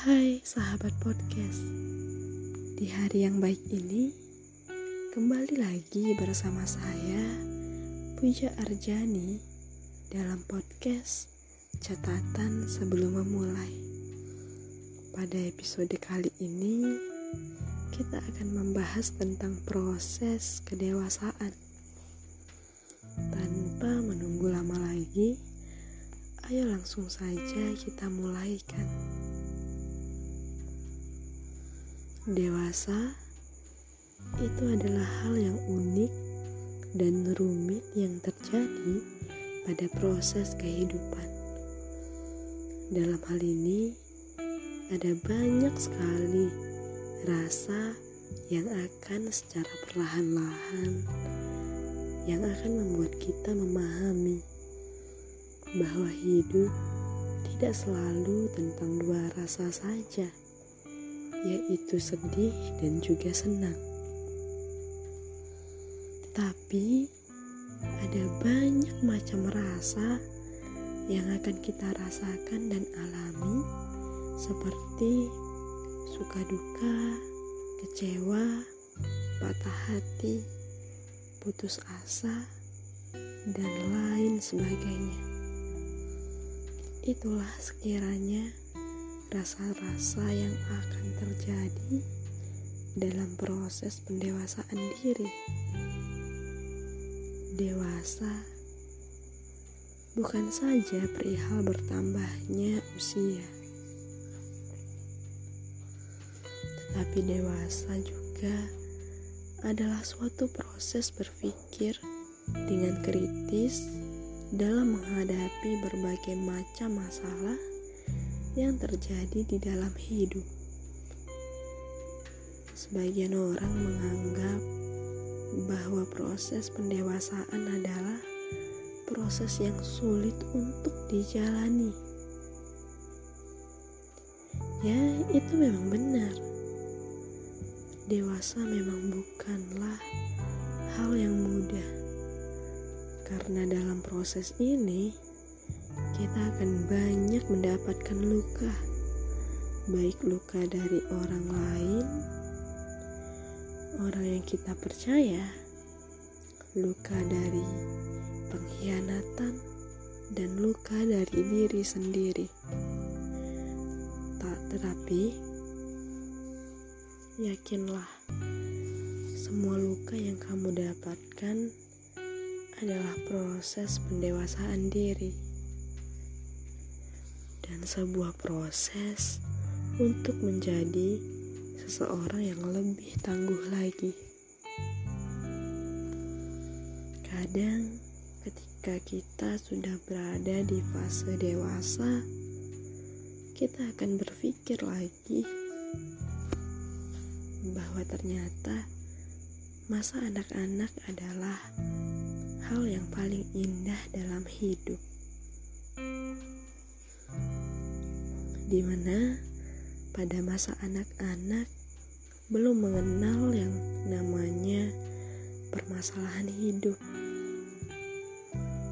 Hai sahabat podcast. Di hari yang baik ini Kembali lagi bersama saya Puja Arjani Dalam podcast Catatan sebelum memulai. Pada episode kali ini Kita akan membahas tentang proses kedewasaan. Tanpa menunggu lama lagi Ayo langsung saja kita mulaikan. Dewasa itu adalah hal yang unik dan rumit yang terjadi pada proses kehidupan. Dalam hal ini, ada banyak sekali rasa yang akan secara perlahan-lahan yang akan membuat kita memahami bahwa hidup tidak selalu tentang dua rasa saja, yaitu sedih dan juga senang. Tetapi ada banyak macam rasa yang akan kita rasakan dan alami seperti suka duka, kecewa, patah hati, putus asa, dan lain sebagainya. Itulah sekiranya rasa-rasa yang akan terjadi dalam proses pendewasaan diri. Dewasa bukan saja perihal bertambahnya usia, tetapi dewasa juga adalah suatu proses berpikir dengan kritis dalam menghadapi berbagai macam masalah yang terjadi di dalam hidup. Sebagian orang menganggap bahwa proses pendewasaan adalah proses yang sulit untuk dijalani. Ya, itu memang benar. Dewasa memang bukanlah hal yang mudah karena dalam proses ini kita akan banyak mendapatkan luka, baik luka dari orang lain, orang yang kita percaya, luka dari pengkhianatan, dan luka dari diri sendiri. Tak tetapi, yakinlah, semua luka yang kamu dapatkan adalah proses pendewasaan diri dan sebuah proses untuk menjadi seseorang yang lebih tangguh lagi. Kadang, ketika kita sudah berada di fase dewasa, kita akan berpikir lagi bahwa ternyata masa anak-anak adalah hal yang paling indah dalam hidup. Di mana pada masa anak-anak belum mengenal yang namanya permasalahan hidup.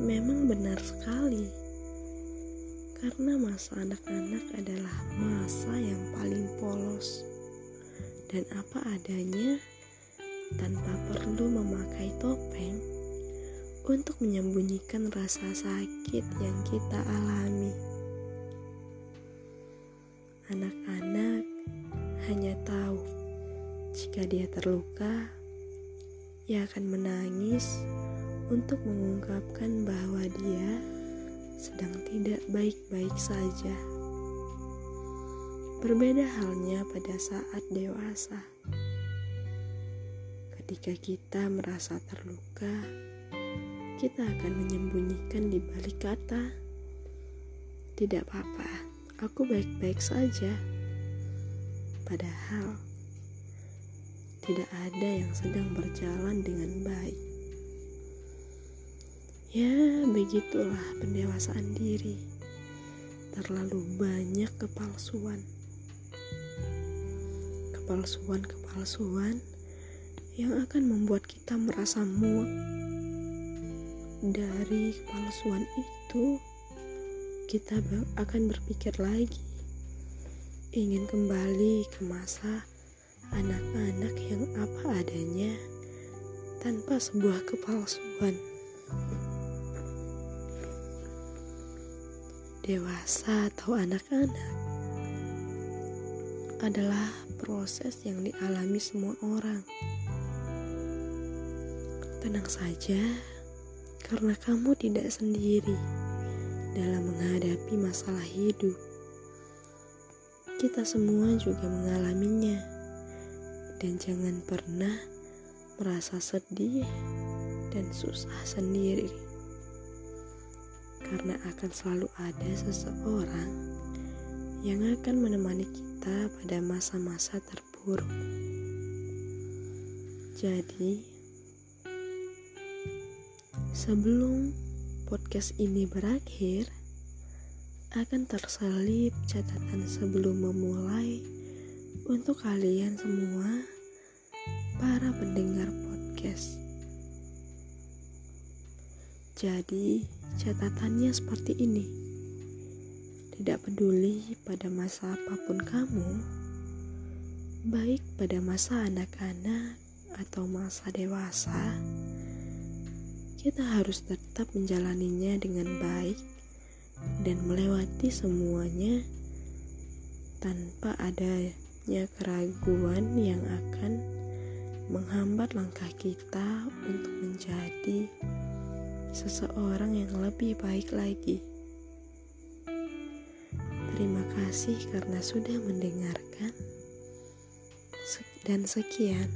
Memang benar sekali, karena masa anak-anak adalah masa yang paling polos dan apa adanya tanpa perlu memakai topeng untuk menyembunyikan rasa sakit yang kita alami. Anak-anak hanya tahu jika dia terluka, ia akan menangis untuk mengungkapkan bahwa dia sedang tidak baik-baik saja. Berbeda halnya pada saat dewasa. Ketika kita merasa terluka, kita akan menyembunyikan di balik kata, "Tidak apa-apa, aku baik-baik saja." Padahal tidak ada yang sedang berjalan dengan baik. Ya, begitulah pendewasaan diri. Terlalu banyak kepalsuan. Kepalsuan-kepalsuan yang akan membuat kita merasa muak dari kepalsuan itu kita akan berpikir lagi ingin kembali ke masa anak-anak yang apa adanya tanpa sebuah kepalsuan. Dewasa atau anak-anak adalah proses yang dialami semua orang. Tenang saja, karena kamu tidak sendiri dalam menghadapi masalah hidup. Kita semua juga mengalaminya, dan jangan pernah merasa sedih dan susah sendiri karena akan selalu ada seseorang yang akan menemani kita pada masa-masa terburuk. Jadi, sebelum podcast ini berakhir, akan terselip catatan sebelum memulai untuk kalian semua, para pendengar podcast. Jadi, catatannya seperti ini: tidak peduli pada masa apa pun kamu, baik pada masa anak-anak atau masa dewasa, kita harus tetap menjalaninya dengan baik dan melewati semuanya tanpa adanya keraguan yang akan menghambat langkah kita untuk menjadi seseorang yang lebih baik lagi. Terima kasih karena sudah mendengarkan, dan sekian.